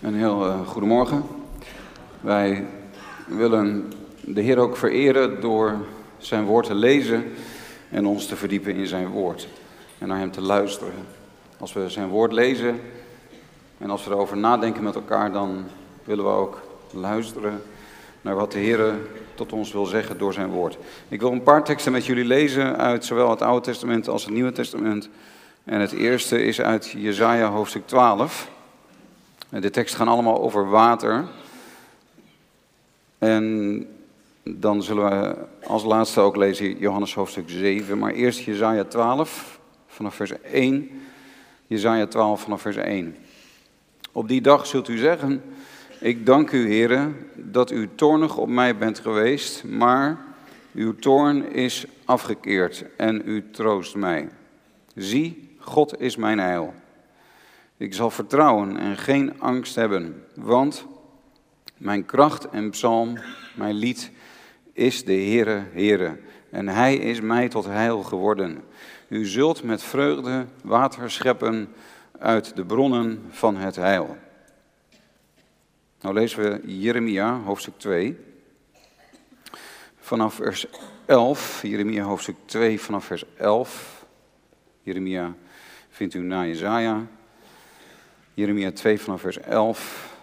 Een heel uh, goedemorgen. Wij willen de Heer ook vereren door zijn woord te lezen en ons te verdiepen in zijn woord en naar hem te luisteren. Als we zijn woord lezen en als we erover nadenken met elkaar, dan willen we ook luisteren naar wat de Heer tot ons wil zeggen door zijn woord. Ik wil een paar teksten met jullie lezen uit zowel het Oude Testament als het Nieuwe Testament. En het eerste is uit Jesaja hoofdstuk 12. De teksten gaan allemaal over water. En dan zullen we als laatste ook lezen Johannes hoofdstuk 7. Maar eerst Jezaja 12 vanaf vers 1. Jezaja 12 vanaf vers 1. Op die dag zult u zeggen, ik dank u heren dat u toornig op mij bent geweest, maar uw toorn is afgekeerd en u troost mij. Zie, God is mijn heil. Ik zal vertrouwen en geen angst hebben, want mijn kracht en psalm, mijn lied, is de Heere, Heere. En Hij is mij tot heil geworden. U zult met vreugde water scheppen uit de bronnen van het heil. Nou lezen we Jeremia, hoofdstuk 2. Vanaf vers 11, Jeremia hoofdstuk 2 vanaf vers 11. Jeremia vindt u na Jezaja. Jeremia 2 vanaf vers 11.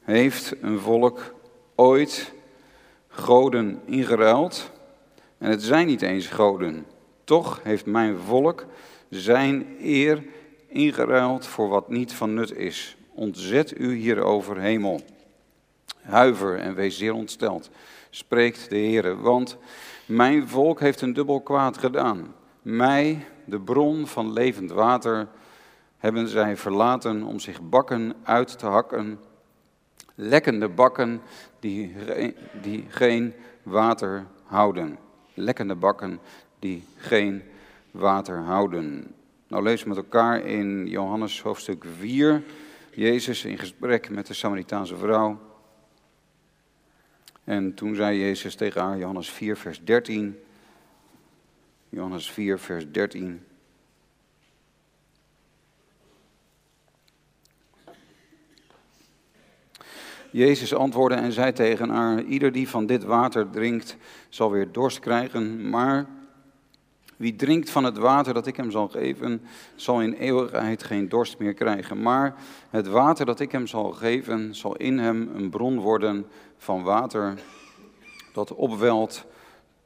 Heeft een volk ooit goden ingeruild? En het zijn niet eens goden. Toch heeft mijn volk zijn eer ingeruild voor wat niet van nut is. Ontzet u hierover, hemel. Huiver en wees zeer ontsteld, spreekt de Heer, want mijn volk heeft een dubbel kwaad gedaan. Mij, de bron van levend water, hebben zij verlaten om zich bakken uit te hakken, lekkende bakken die, die geen water houden. Lekkende bakken die geen water houden. Nou we met elkaar in Johannes hoofdstuk 4, Jezus in gesprek met de Samaritaanse vrouw. En toen zei Jezus tegen haar, Johannes 4, vers 13. Johannes 4, vers 13. Jezus antwoordde en zei tegen haar: Ieder die van dit water drinkt, zal weer dorst krijgen. Maar wie drinkt van het water dat ik hem zal geven, zal in eeuwigheid geen dorst meer krijgen. Maar het water dat ik hem zal geven, zal in hem een bron worden van water dat opwelt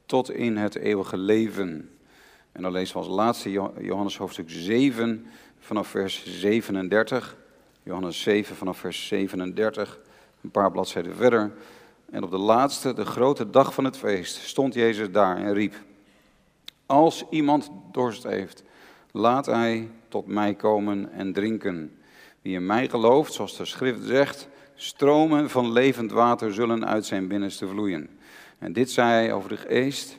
tot in het eeuwige leven. En dan lezen we als laatste Johannes hoofdstuk 7 vanaf vers 37. Johannes 7 vanaf vers 37, een paar bladzijden verder. En op de laatste, de grote dag van het feest, stond Jezus daar en riep: Als iemand dorst heeft, laat hij tot mij komen en drinken. Wie in mij gelooft, zoals de schrift zegt, stromen van levend water zullen uit zijn binnenste vloeien. En dit zei hij over de geest,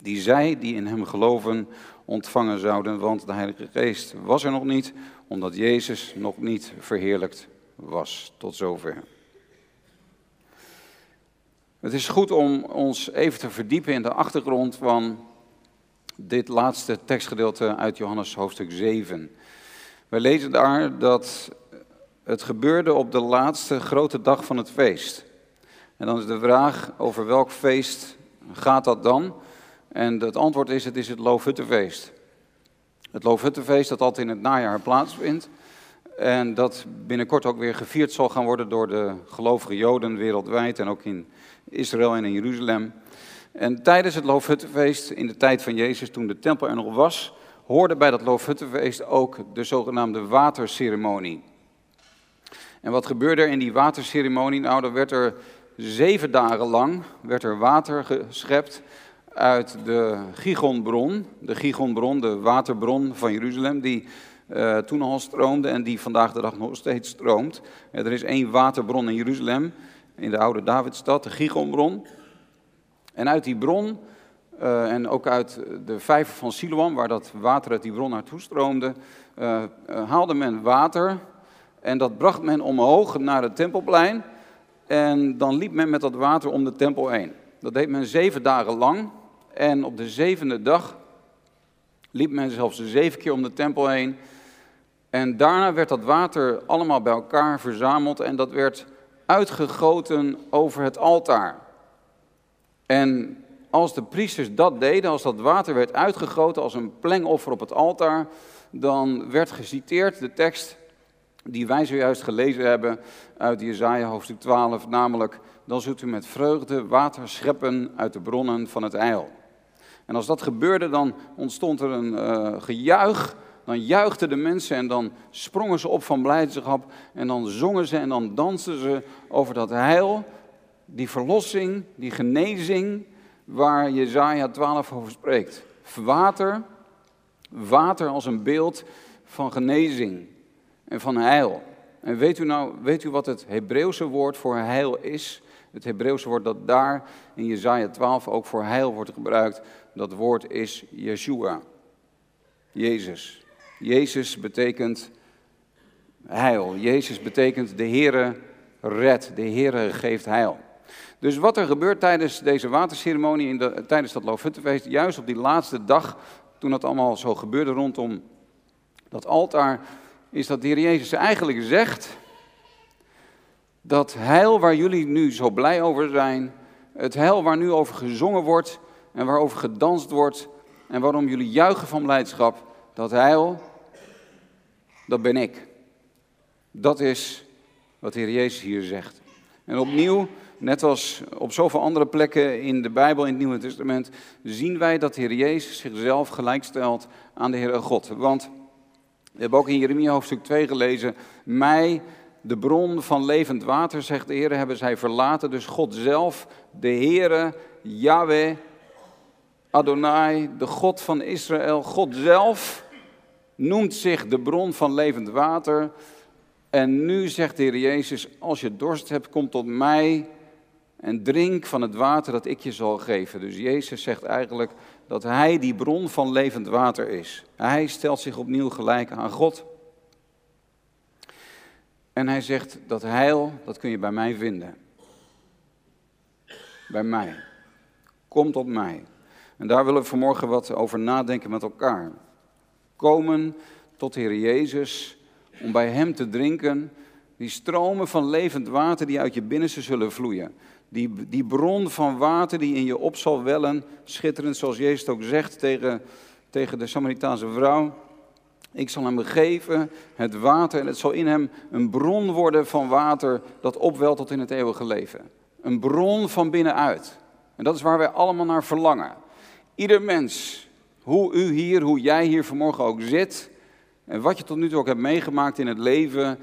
die zij die in hem geloven ontvangen zouden, want de Heilige Geest was er nog niet, omdat Jezus nog niet verheerlijkt was. Tot zover. Het is goed om ons even te verdiepen in de achtergrond van dit laatste tekstgedeelte uit Johannes hoofdstuk 7. Wij lezen daar dat het gebeurde op de laatste grote dag van het feest. En dan is de vraag over welk feest gaat dat dan? En het antwoord is, het is het Loofhuttenfeest. Het Loofhuttenfeest dat altijd in het najaar plaatsvindt. En dat binnenkort ook weer gevierd zal gaan worden door de gelovige Joden wereldwijd en ook in Israël en in Jeruzalem. En tijdens het Loofhuttenfeest, in de tijd van Jezus, toen de tempel er nog was, hoorde bij dat Loofhuttenfeest ook de zogenaamde waterceremonie. En wat gebeurde er in die waterceremonie? Nou, dan werd er zeven dagen lang werd er water geschept uit de Gigonbron. De Gigonbron, de waterbron van Jeruzalem, die uh, toen al stroomde en die vandaag de dag nog steeds stroomt. er is één waterbron in Jeruzalem, in de oude Davidstad, de Gigonbron. En uit die bron, uh, en ook uit de vijver van Siloam, waar dat water uit die bron naartoe stroomde, uh, haalde men water en dat bracht men omhoog naar het tempelplein. En dan liep men met dat water om de tempel heen. Dat deed men zeven dagen lang. En op de zevende dag liep men zelfs zeven keer om de tempel heen. En daarna werd dat water allemaal bij elkaar verzameld en dat werd uitgegoten over het altaar. En als de priesters dat deden, als dat water werd uitgegoten als een plengoffer op het altaar, dan werd geciteerd de tekst die wij zojuist gelezen hebben uit Jesaja hoofdstuk 12, namelijk, dan zult u met vreugde water scheppen uit de bronnen van het eil. En als dat gebeurde, dan ontstond er een uh, gejuich, dan juichten de mensen en dan sprongen ze op van blijdschap en dan zongen ze en dan dansten ze over dat heil, die verlossing, die genezing, waar Jezaja 12 over spreekt. Water, water als een beeld van genezing en van heil. En weet u nou, weet u wat het Hebreeuwse woord voor heil is? Het Hebreeuwse woord dat daar in Jezaja 12 ook voor heil wordt gebruikt, dat woord is Yeshua. Jezus. Jezus betekent heil. Jezus betekent de Heere red, de Heere geeft heil. Dus wat er gebeurt tijdens deze waterceremonie, in de, tijdens dat Loofhuttenfeest, juist op die laatste dag, toen dat allemaal zo gebeurde rondom dat altaar, is dat de Heer Jezus eigenlijk zegt, dat heil waar jullie nu zo blij over zijn, het heil waar nu over gezongen wordt en waarover gedanst wordt en waarom jullie juichen van blijdschap, dat heil, dat ben ik. Dat is wat de Heer Jezus hier zegt. En opnieuw Net als op zoveel andere plekken in de Bijbel, in het Nieuwe Testament, zien wij dat de Heer Jezus zichzelf gelijkstelt aan de Heer God. Want we hebben ook in Jeremia hoofdstuk 2 gelezen, mij, de bron van levend water, zegt de Heer, hebben zij verlaten. Dus God zelf, de Heere, Yahweh, Adonai, de God van Israël, God zelf, noemt zich de bron van levend water. En nu zegt de Heer Jezus, als je dorst hebt, kom tot mij en drink van het water dat ik je zal geven. Dus Jezus zegt eigenlijk dat Hij die bron van levend water is. Hij stelt zich opnieuw gelijk aan God. En hij zegt dat heil, dat kun je bij mij vinden. Bij mij. Kom tot mij. En daar willen we vanmorgen wat over nadenken met elkaar. Komen tot de Heer Jezus om bij Hem te drinken. Die stromen van levend water die uit je binnenste zullen vloeien. Die, die bron van water die in je op zal wellen, schitterend zoals Jezus ook zegt tegen, tegen de Samaritaanse vrouw. Ik zal hem geven het water en het zal in hem een bron worden van water dat opwelt tot in het eeuwige leven. Een bron van binnenuit. En dat is waar wij allemaal naar verlangen. Ieder mens, hoe u hier, hoe jij hier vanmorgen ook zit, en wat je tot nu toe ook hebt meegemaakt in het leven,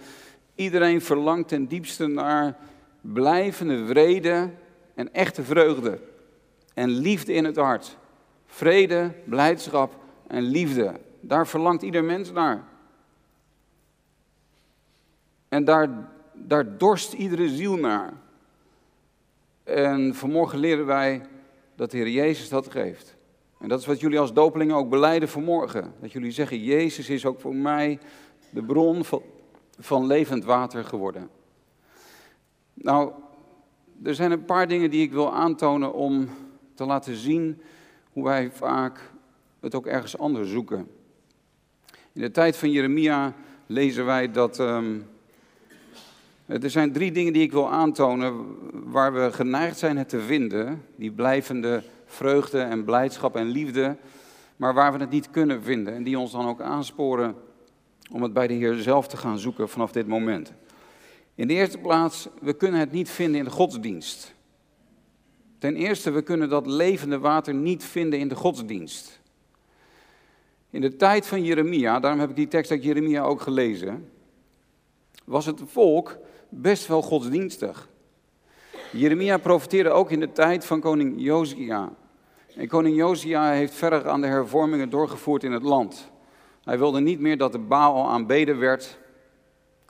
iedereen verlangt ten diepste naar blijvende vrede en echte vreugde. En liefde in het hart. Vrede, blijdschap en liefde. Daar verlangt ieder mens naar. En daar, daar dorst iedere ziel naar. En vanmorgen leren wij dat de Heer Jezus dat geeft. En dat is wat jullie als dopelingen ook beleiden vanmorgen. Dat jullie zeggen, Jezus is ook voor mij de bron van, van levend water geworden. Nou, er zijn een paar dingen die ik wil aantonen om te laten zien hoe wij vaak het ook ergens anders zoeken. In de tijd van Jeremia lezen wij dat. Um, er zijn drie dingen die ik wil aantonen waar we geneigd zijn het te vinden. Die blijvende vreugde en blijdschap en liefde. Maar waar we het niet kunnen vinden. En die ons dan ook aansporen om het bij de Heer zelf te gaan zoeken vanaf dit moment. In de eerste plaats, we kunnen het niet vinden in de godsdienst. Ten eerste, we kunnen dat levende water niet vinden in de godsdienst. In de tijd van Jeremia, daarom heb ik die tekst uit Jeremia ook gelezen, was het volk best wel godsdienstig. Jeremia profiteerde ook in de tijd van koning Josia. En koning Josia heeft verder aan de hervormingen doorgevoerd in het land. Hij wilde niet meer dat de Baal aanbeden werd.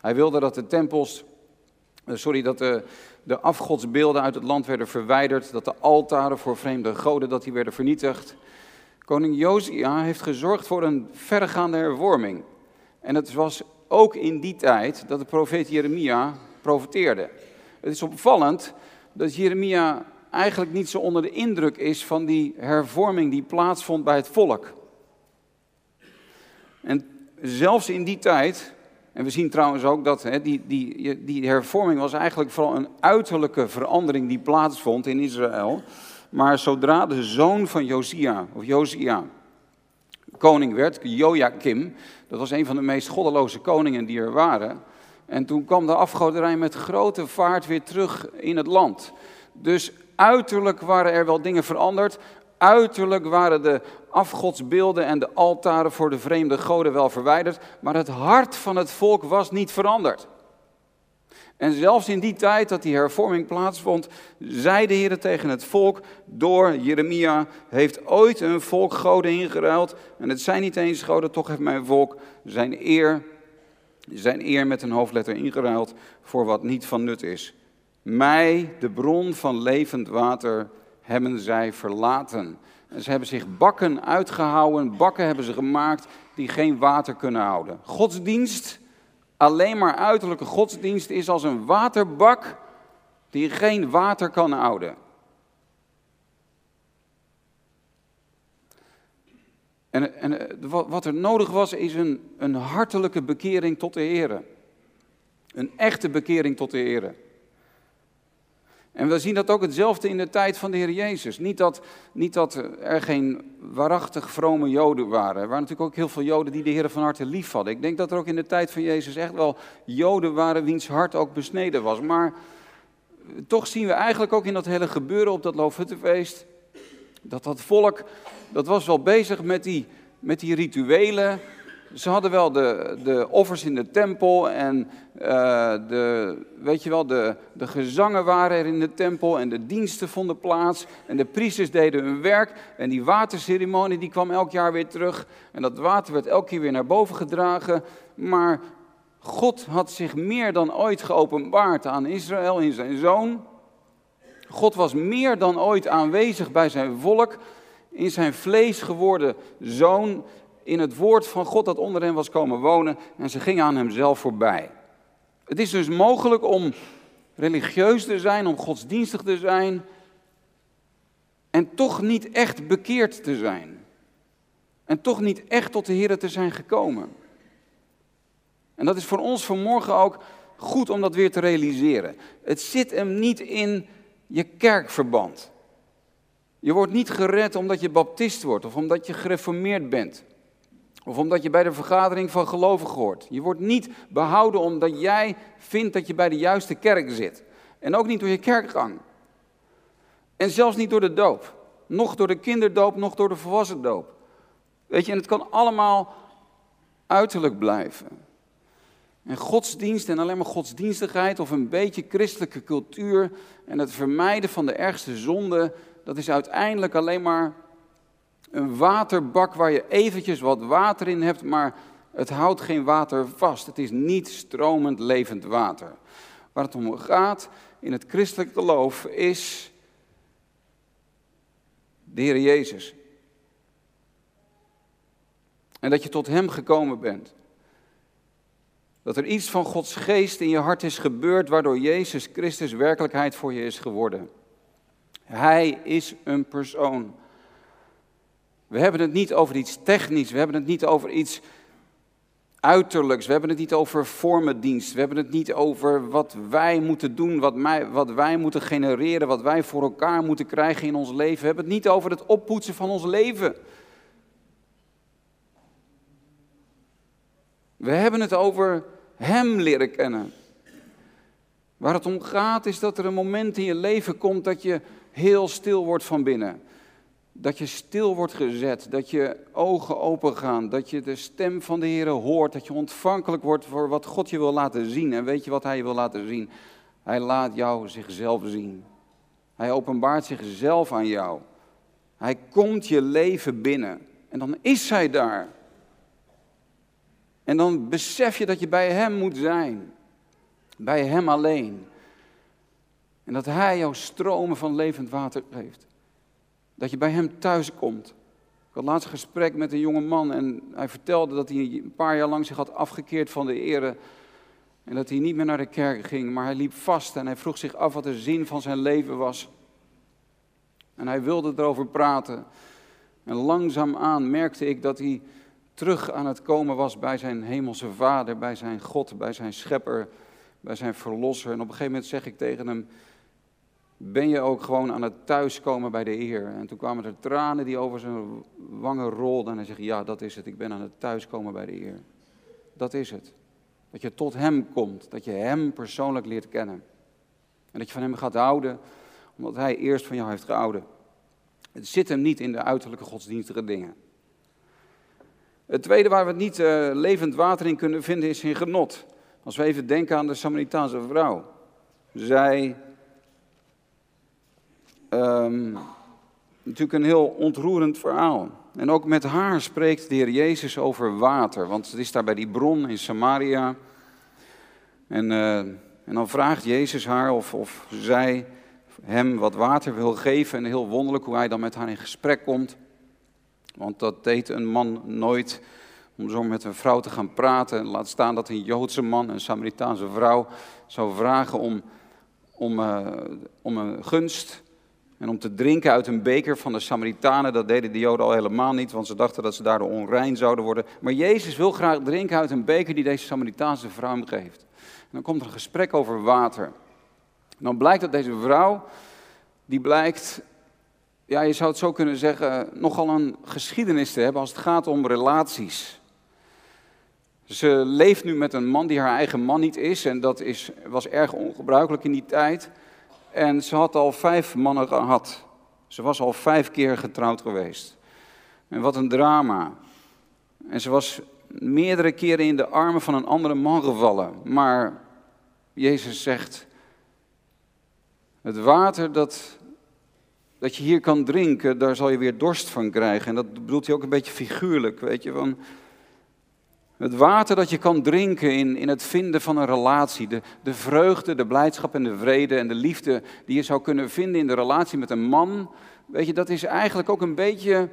Hij wilde dat de tempels eh, sorry, dat de, de afgodsbeelden uit het land werden verwijderd, dat de altaren voor vreemde goden dat die werden vernietigd. Koning Josia heeft gezorgd voor een verregaande hervorming. En het was ook in die tijd dat de profeet Jeremia profeteerde. Het is opvallend dat Jeremia eigenlijk niet zo onder de indruk is van die hervorming die plaatsvond bij het volk. En zelfs in die tijd, en we zien trouwens ook dat hè, die, die, die hervorming was eigenlijk vooral een uiterlijke verandering die plaatsvond in Israël. Maar zodra de zoon van Josia, of Josia, koning werd, Joachim, dat was een van de meest goddeloze koningen die er waren. En toen kwam de afgoderij met grote vaart weer terug in het land. Dus uiterlijk waren er wel dingen veranderd. Uiterlijk waren de afgodsbeelden en de altaren voor de vreemde goden wel verwijderd. Maar het hart van het volk was niet veranderd. En zelfs in die tijd dat die hervorming plaatsvond, zei de Heer tegen het volk door Jeremia, heeft ooit een volk goden ingeruild. En het zijn niet eens goden, toch heeft mijn volk zijn eer, zijn eer met een hoofdletter ingeruild voor wat niet van nut is. Mij, de bron van levend water, hebben zij verlaten. En ze hebben zich bakken uitgehouden, bakken hebben ze gemaakt die geen water kunnen houden. Godsdienst alleen maar uiterlijke godsdienst is als een waterbak die geen water kan houden. En, en eh, wat er nodig was, is een, een hartelijke bekering tot de Heer. Een echte bekering tot de Heer. En we zien dat ook hetzelfde in de tijd van de Heer Jezus. Niet dat, niet dat er geen waarachtig vrome Joden waren. Er waren natuurlijk ook heel veel Joden die de Heer van harte lief hadden. Ik denk dat er ook in de tijd van Jezus echt wel Joden waren wiens hart ook besneden was. Maar toch zien we eigenlijk ook in dat hele gebeuren op dat Loofhuttenfeest... dat dat volk, dat was wel bezig met die, met die rituelen ze hadden wel de, de offers in de tempel en uh, de, weet je wel, de, de gezangen waren er in de tempel en de diensten vonden plaats en de priesters deden hun werk en die waterceremonie die kwam elk jaar weer terug en dat water werd elke keer weer naar boven gedragen, maar God had zich meer dan ooit geopenbaard aan Israël in zijn zoon. God was meer dan ooit aanwezig bij zijn volk in zijn vlees geworden zoon in het woord van God dat onder hen was komen wonen en ze gingen aan hemzelf voorbij. Het is dus mogelijk om religieus te zijn, om godsdienstig te zijn en toch niet echt bekeerd te zijn. En toch niet echt tot de Heer te zijn gekomen. En dat is voor ons vanmorgen ook goed om dat weer te realiseren. Het zit hem niet in je kerkverband. Je wordt niet gered omdat je baptist wordt of omdat je gereformeerd bent. Of omdat je bij de vergadering van gelovigen hoort. Je wordt niet behouden omdat jij vindt dat je bij de juiste kerk zit. En ook niet door je kerkgang. En zelfs niet door de doop. Nog door de kinderdoop, nog door de volwassen doop. Weet je, en het kan allemaal uiterlijk blijven. En godsdienst en alleen maar godsdienstigheid of een beetje christelijke cultuur en het vermijden van de ergste zonde, dat is uiteindelijk alleen maar een waterbak waar je eventjes wat water in hebt, maar het houdt geen water vast. Het is niet stromend levend water. Waar het om gaat in het christelijk geloof is de Heer Jezus. En dat je tot Hem gekomen bent. Dat er iets van Gods geest in je hart is gebeurd, waardoor Jezus Christus werkelijkheid voor je is geworden. Hij is een persoon. We hebben het niet over iets technisch, we hebben het niet over iets uiterlijks, we hebben het niet over vormendienst, we hebben het niet over wat wij moeten doen, wat, wat wij moeten genereren, wat wij voor elkaar moeten krijgen in ons leven. We hebben het niet over het oppoetsen van ons leven. We hebben het over Hem leren kennen. Waar het om gaat is dat er een moment in je leven komt dat je heel stil wordt van binnen. Dat je stil wordt gezet, dat je ogen open gaan, dat je de stem van de Heer hoort, dat je ontvankelijk wordt voor wat God je wil laten zien. En weet je wat Hij wil laten zien? Hij laat jou zichzelf zien. Hij openbaart zichzelf aan jou. Hij komt je leven binnen. En dan is Hij daar. En dan besef je dat je bij Hem moet zijn. Bij Hem alleen. En dat Hij jou stromen van levend water geeft. Dat je bij hem thuis komt. Ik had laatst een gesprek met een jonge man en hij vertelde dat hij een paar jaar lang zich had afgekeerd van de ere. En dat hij niet meer naar de kerk ging, maar hij liep vast en hij vroeg zich af wat de zin van zijn leven was. En hij wilde erover praten. En langzaamaan merkte ik dat hij terug aan het komen was bij zijn hemelse vader, bij zijn God, bij zijn schepper, bij zijn verlosser. En op een gegeven moment zeg ik tegen hem, ben je ook gewoon aan het thuiskomen bij de Heer? En toen kwamen er tranen die over zijn wangen rolden. En hij zegt, ja, dat is het. Ik ben aan het thuiskomen bij de Heer. Dat is het. Dat je tot Hem komt. Dat je Hem persoonlijk leert kennen. En dat je van Hem gaat houden, omdat Hij eerst van jou heeft gehouden. Het zit hem niet in de uiterlijke godsdienstige dingen. Het tweede waar we het niet uh, levend water in kunnen vinden is in genot. Als we even denken aan de Samaritaanse vrouw. Zij Um, natuurlijk een heel ontroerend verhaal. En ook met haar spreekt de Heer Jezus over water. Want het is daar bij die bron in Samaria. En, uh, en dan vraagt Jezus haar of, of zij hem wat water wil geven. En heel wonderlijk hoe hij dan met haar in gesprek komt. Want dat deed een man nooit om zo met een vrouw te gaan praten. Laat staan dat een Joodse man, een Samaritaanse vrouw, zou vragen om, om, uh, om een gunst. En om te drinken uit een beker van de Samaritanen, dat deden de Joden al helemaal niet, want ze dachten dat ze daardoor onrein zouden worden. Maar Jezus wil graag drinken uit een beker die deze Samaritaanse vrouw geeft. En dan komt er een gesprek over water. Dan blijkt dat deze vrouw, die blijkt, ja, je zou het zo kunnen zeggen, nogal een geschiedenis te hebben als het gaat om relaties. Ze leeft nu met een man die haar eigen man niet is en dat is, was erg ongebruikelijk in die tijd. En ze had al vijf mannen gehad. Ze was al vijf keer getrouwd geweest. En wat een drama. En ze was meerdere keren in de armen van een andere man gevallen. Maar Jezus zegt, het water dat, dat je hier kan drinken, daar zal je weer dorst van krijgen. En dat bedoelt hij ook een beetje figuurlijk, weet je. Van, het water dat je kan drinken in, in het vinden van een relatie. De, de vreugde, de blijdschap en de vrede en de liefde die je zou kunnen vinden in de relatie met een man. Weet je, dat is eigenlijk ook een beetje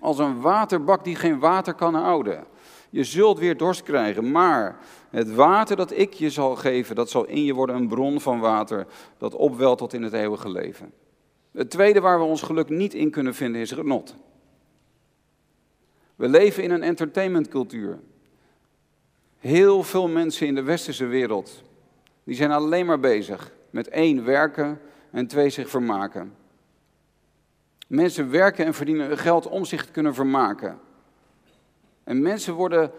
als een waterbak die geen water kan houden. Je zult weer dorst krijgen, maar het water dat ik je zal geven, dat zal in je worden een bron van water dat opwelt tot in het eeuwige leven. Het tweede waar we ons geluk niet in kunnen vinden is genot. We leven in een entertainmentcultuur. Heel veel mensen in de westerse wereld, die zijn alleen maar bezig met één, werken en twee, zich vermaken. Mensen werken en verdienen geld om zich te kunnen vermaken. En mensen worden,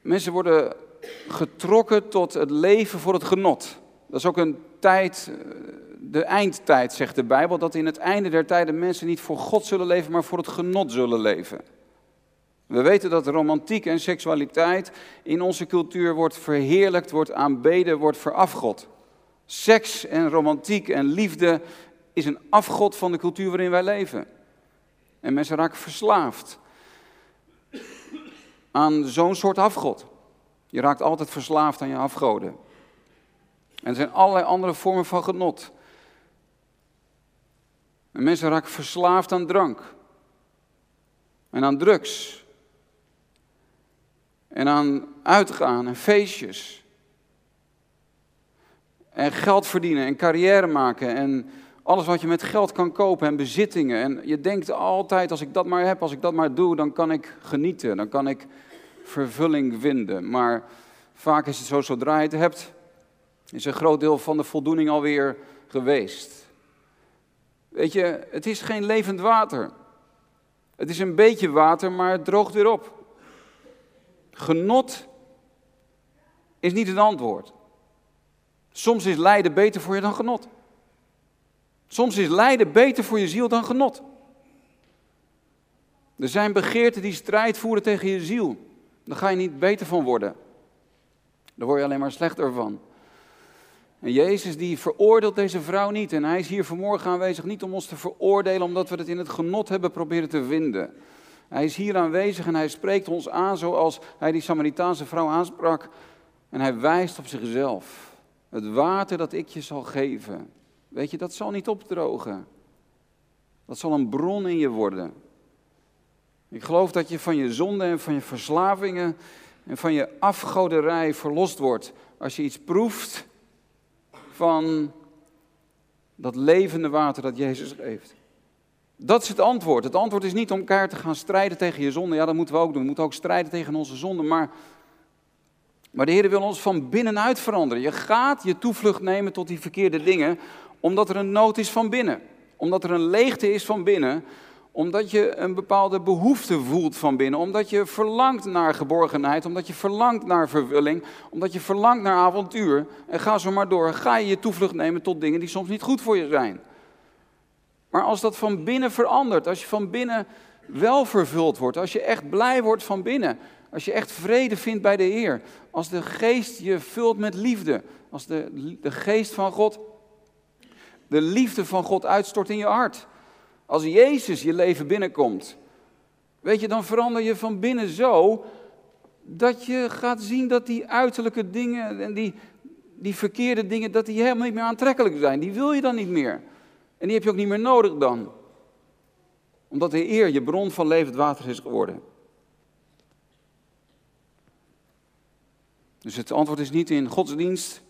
mensen worden getrokken tot het leven voor het genot. Dat is ook een tijd, de eindtijd, zegt de Bijbel, dat in het einde der tijden mensen niet voor God zullen leven, maar voor het genot zullen leven. We weten dat romantiek en seksualiteit in onze cultuur wordt verheerlijkt, wordt aanbeden, wordt verafgod. Seks en romantiek en liefde is een afgod van de cultuur waarin wij leven. En mensen raken verslaafd aan zo'n soort afgod. Je raakt altijd verslaafd aan je afgoden. En er zijn allerlei andere vormen van genot. En mensen raken verslaafd aan drank. En aan drugs. En aan uitgaan en feestjes. En geld verdienen en carrière maken en alles wat je met geld kan kopen en bezittingen. En je denkt altijd, als ik dat maar heb, als ik dat maar doe, dan kan ik genieten. Dan kan ik vervulling vinden. Maar vaak is het zo, zodra je het hebt, is een groot deel van de voldoening alweer geweest. Weet je, het is geen levend water. Het is een beetje water, maar het droogt weer op. Genot is niet het antwoord. Soms is lijden beter voor je dan genot. Soms is lijden beter voor je ziel dan genot. Er zijn begeerten die strijd voeren tegen je ziel. Daar ga je niet beter van worden. Daar word je alleen maar slechter van. En Jezus die veroordeelt deze vrouw niet. En hij is hier vanmorgen aanwezig niet om ons te veroordelen omdat we het in het genot hebben proberen te vinden. Hij is hier aanwezig en hij spreekt ons aan zoals hij die Samaritaanse vrouw aansprak. En hij wijst op zichzelf. Het water dat ik je zal geven, weet je, dat zal niet opdrogen. Dat zal een bron in je worden. Ik geloof dat je van je zonde en van je verslavingen en van je afgoderij verlost wordt als je iets proeft van dat levende water dat Jezus geeft. Dat is het antwoord. Het antwoord is niet om elkaar te gaan strijden tegen je zonde. Ja, dat moeten we ook doen. We moeten ook strijden tegen onze zonde. Maar, maar de Heer wil ons van binnenuit veranderen. Je gaat je toevlucht nemen tot die verkeerde dingen, omdat er een nood is van binnen. Omdat er een leegte is van binnen omdat je een bepaalde behoefte voelt van binnen, omdat je verlangt naar geborgenheid, omdat je verlangt naar vervulling, omdat je verlangt naar avontuur. En ga zo maar door, ga je je toevlucht nemen tot dingen die soms niet goed voor je zijn. Maar als dat van binnen verandert, als je van binnen wel vervuld wordt, als je echt blij wordt van binnen, als je echt vrede vindt bij de Heer, als de geest je vult met liefde, als de, de geest van God, de liefde van God uitstort in je hart als Jezus je leven binnenkomt, weet je, dan verander je van binnen zo dat je gaat zien dat die uiterlijke dingen en die, die verkeerde dingen, dat die helemaal niet meer aantrekkelijk zijn. Die wil je dan niet meer. En die heb je ook niet meer nodig dan. Omdat de eer je bron van levend water is geworden. Dus het antwoord is niet in godsdienst.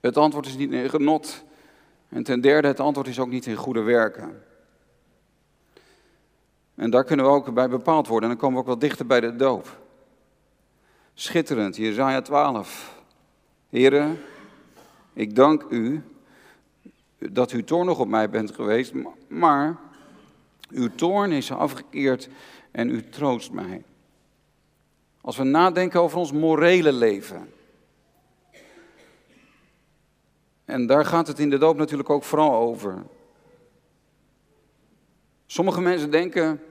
Het antwoord is niet in genot. En ten derde, het antwoord is ook niet in goede werken. En daar kunnen we ook bij bepaald worden. En dan komen we ook wel dichter bij de doop. Schitterend, Jezaja 12. Heren, ik dank u dat uw toorn nog op mij bent geweest, maar uw toorn is afgekeerd en u troost mij. Als we nadenken over ons morele leven, En daar gaat het in de doop natuurlijk ook vooral over. Sommige mensen denken,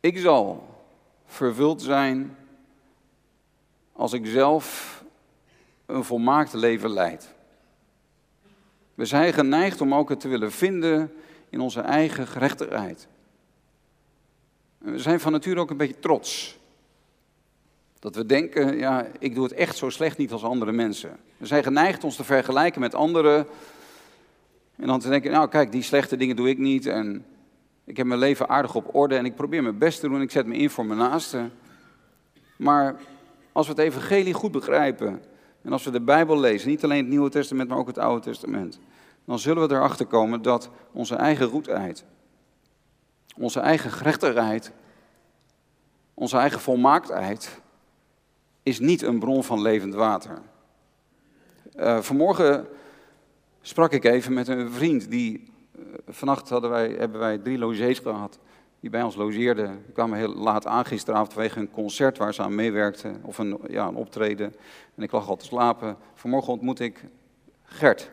ik zal vervuld zijn als ik zelf een volmaakt leven leid. We zijn geneigd om ook het te willen vinden in onze eigen gerechtigheid. we zijn van nature ook een beetje trots. Dat we denken, ja, ik doe het echt zo slecht niet als andere mensen. We zijn geneigd ons te vergelijken met anderen. En dan te denken, nou kijk, die slechte dingen doe ik niet. En ik heb mijn leven aardig op orde en ik probeer mijn best te doen. Ik zet me in voor mijn naasten. Maar als we het evangelie goed begrijpen. En als we de Bijbel lezen, niet alleen het Nieuwe Testament, maar ook het Oude Testament. Dan zullen we erachter komen dat onze eigen goedheid, onze eigen gerechtigheid, onze eigen volmaaktheid is niet een bron van levend water. Uh, vanmorgen sprak ik even met een vriend die. Uh, vannacht hadden wij, hebben wij drie logiers gehad. Die bij ons logeerden. Die kwamen heel laat aan gisteravond vanwege een concert waar ze aan meewerkten. Of een, ja, een optreden. En ik lag al te slapen. Vanmorgen ontmoette ik Gert.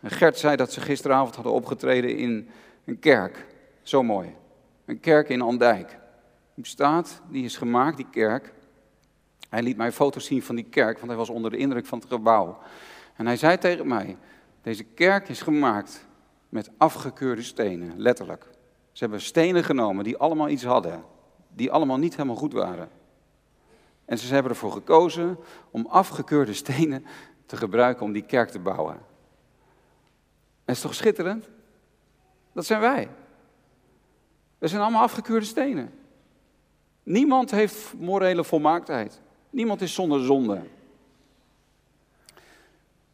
En Gert zei dat ze gisteravond hadden opgetreden in een kerk. Zo mooi. Een kerk in Andijk. Die staat, die is gemaakt, die kerk, hij liet mij foto's zien van die kerk, want hij was onder de indruk van het gebouw. En hij zei tegen mij, deze kerk is gemaakt met afgekeurde stenen, letterlijk. Ze hebben stenen genomen die allemaal iets hadden, die allemaal niet helemaal goed waren. En ze hebben ervoor gekozen om afgekeurde stenen te gebruiken om die kerk te bouwen. En is toch schitterend? Dat zijn wij. We zijn allemaal afgekeurde stenen. Niemand heeft morele volmaaktheid. Niemand is zonder zonde.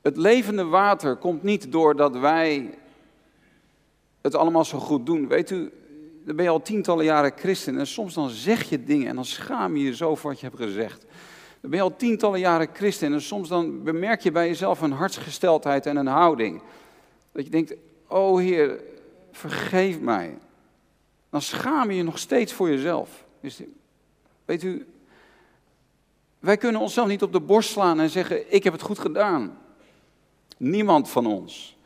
Het levende water komt niet doordat wij het allemaal zo goed doen. Weet u, dan ben je al tientallen jaren christen en soms dan zeg je dingen en dan schaam je je zo voor wat je hebt gezegd. Dan ben je al tientallen jaren christen en soms dan bemerk je bij jezelf een hartsgesteldheid en een houding. Dat je denkt, oh Heer, vergeef mij. Dan schaam je je nog steeds voor jezelf. Weet u, wij kunnen onszelf niet op de borst slaan en zeggen: Ik heb het goed gedaan. Niemand van ons.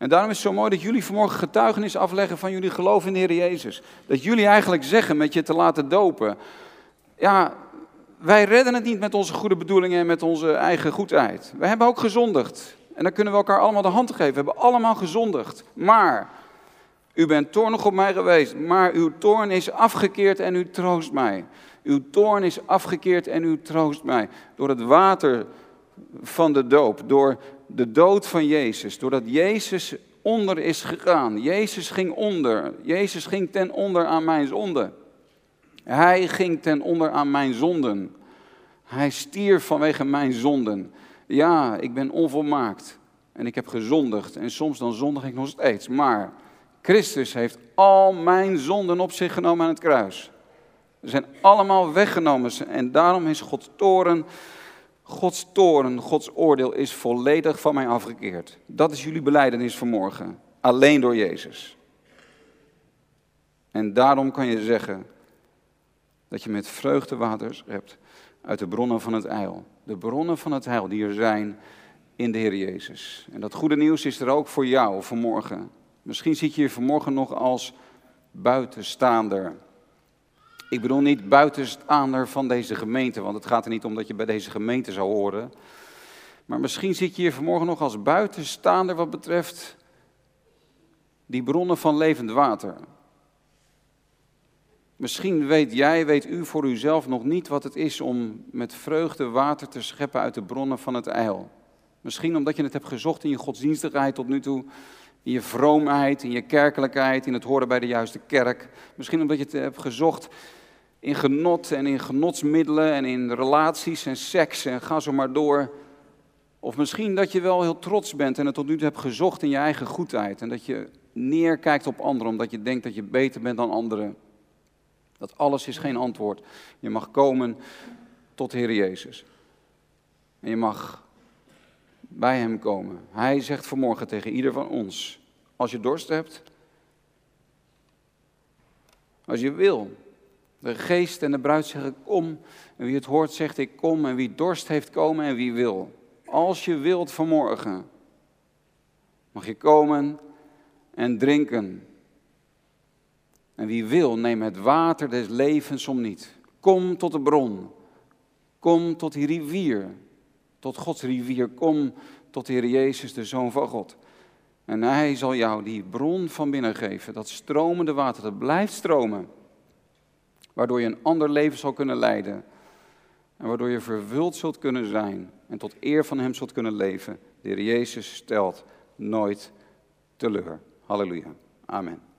En daarom is het zo mooi dat jullie vanmorgen getuigenis afleggen van jullie geloof in de Heer Jezus. Dat jullie eigenlijk zeggen met je te laten dopen: Ja, wij redden het niet met onze goede bedoelingen en met onze eigen goedheid. We hebben ook gezondigd. En dan kunnen we elkaar allemaal de hand geven. We hebben allemaal gezondigd. Maar u bent toornig op mij geweest, maar uw toorn is afgekeerd en u troost mij. Uw toorn is afgekeerd en u troost mij. Door het water van de doop, door de dood van Jezus, doordat Jezus onder is gegaan. Jezus ging onder. Jezus ging ten onder aan mijn zonden. Hij ging ten onder aan mijn zonden. Hij stierf vanwege mijn zonden. Ja, ik ben onvolmaakt. En ik heb gezondigd. En soms dan zondig ik nog steeds. Maar Christus heeft al mijn zonden op zich genomen aan het kruis. Ze zijn allemaal weggenomen. En daarom is Gods toren, Gods toren, Gods oordeel is volledig van mij afgekeerd. Dat is jullie beleidenis vanmorgen. Alleen door Jezus. En daarom kan je zeggen dat je met vreugdewaters hebt uit de bronnen van het heil. De bronnen van het heil die er zijn in de Heer Jezus. En dat goede nieuws is er ook voor jou vanmorgen. Misschien zit je hier vanmorgen nog als buitenstaander. Ik bedoel niet buitenstaander van deze gemeente, want het gaat er niet om dat je bij deze gemeente zou horen. Maar misschien zit je hier vanmorgen nog als buitenstaander wat betreft die bronnen van levend water. Misschien weet jij, weet u voor uzelf nog niet wat het is om met vreugde water te scheppen uit de bronnen van het eil. Misschien omdat je het hebt gezocht in je godsdienstigheid tot nu toe, in je vroomheid, in je kerkelijkheid, in het horen bij de juiste kerk. Misschien omdat je het hebt gezocht in genot en in genotsmiddelen en in relaties en seks en ga zo maar door. Of misschien dat je wel heel trots bent en het tot nu toe hebt gezocht in je eigen goedheid. En dat je neerkijkt op anderen omdat je denkt dat je beter bent dan anderen. Dat alles is geen antwoord. Je mag komen tot Heer Jezus. En je mag bij Hem komen. Hij zegt vanmorgen tegen ieder van ons, als je dorst hebt, als je wil. De geest en de bruid zeggen kom. En wie het hoort zegt ik kom. En wie dorst heeft komen en wie wil. Als je wilt vanmorgen, mag je komen en drinken. En wie wil, neem het water des levens om niet. Kom tot de bron. Kom tot die rivier. Tot Gods rivier. Kom tot de Heer Jezus, de Zoon van God. En Hij zal jou die bron van binnen geven. Dat stromende water, dat blijft stromen. Waardoor je een ander leven zal kunnen leiden. En waardoor je vervuld zult kunnen zijn. En tot eer van Hem zult kunnen leven. De Heer Jezus stelt nooit teleur. Halleluja. Amen.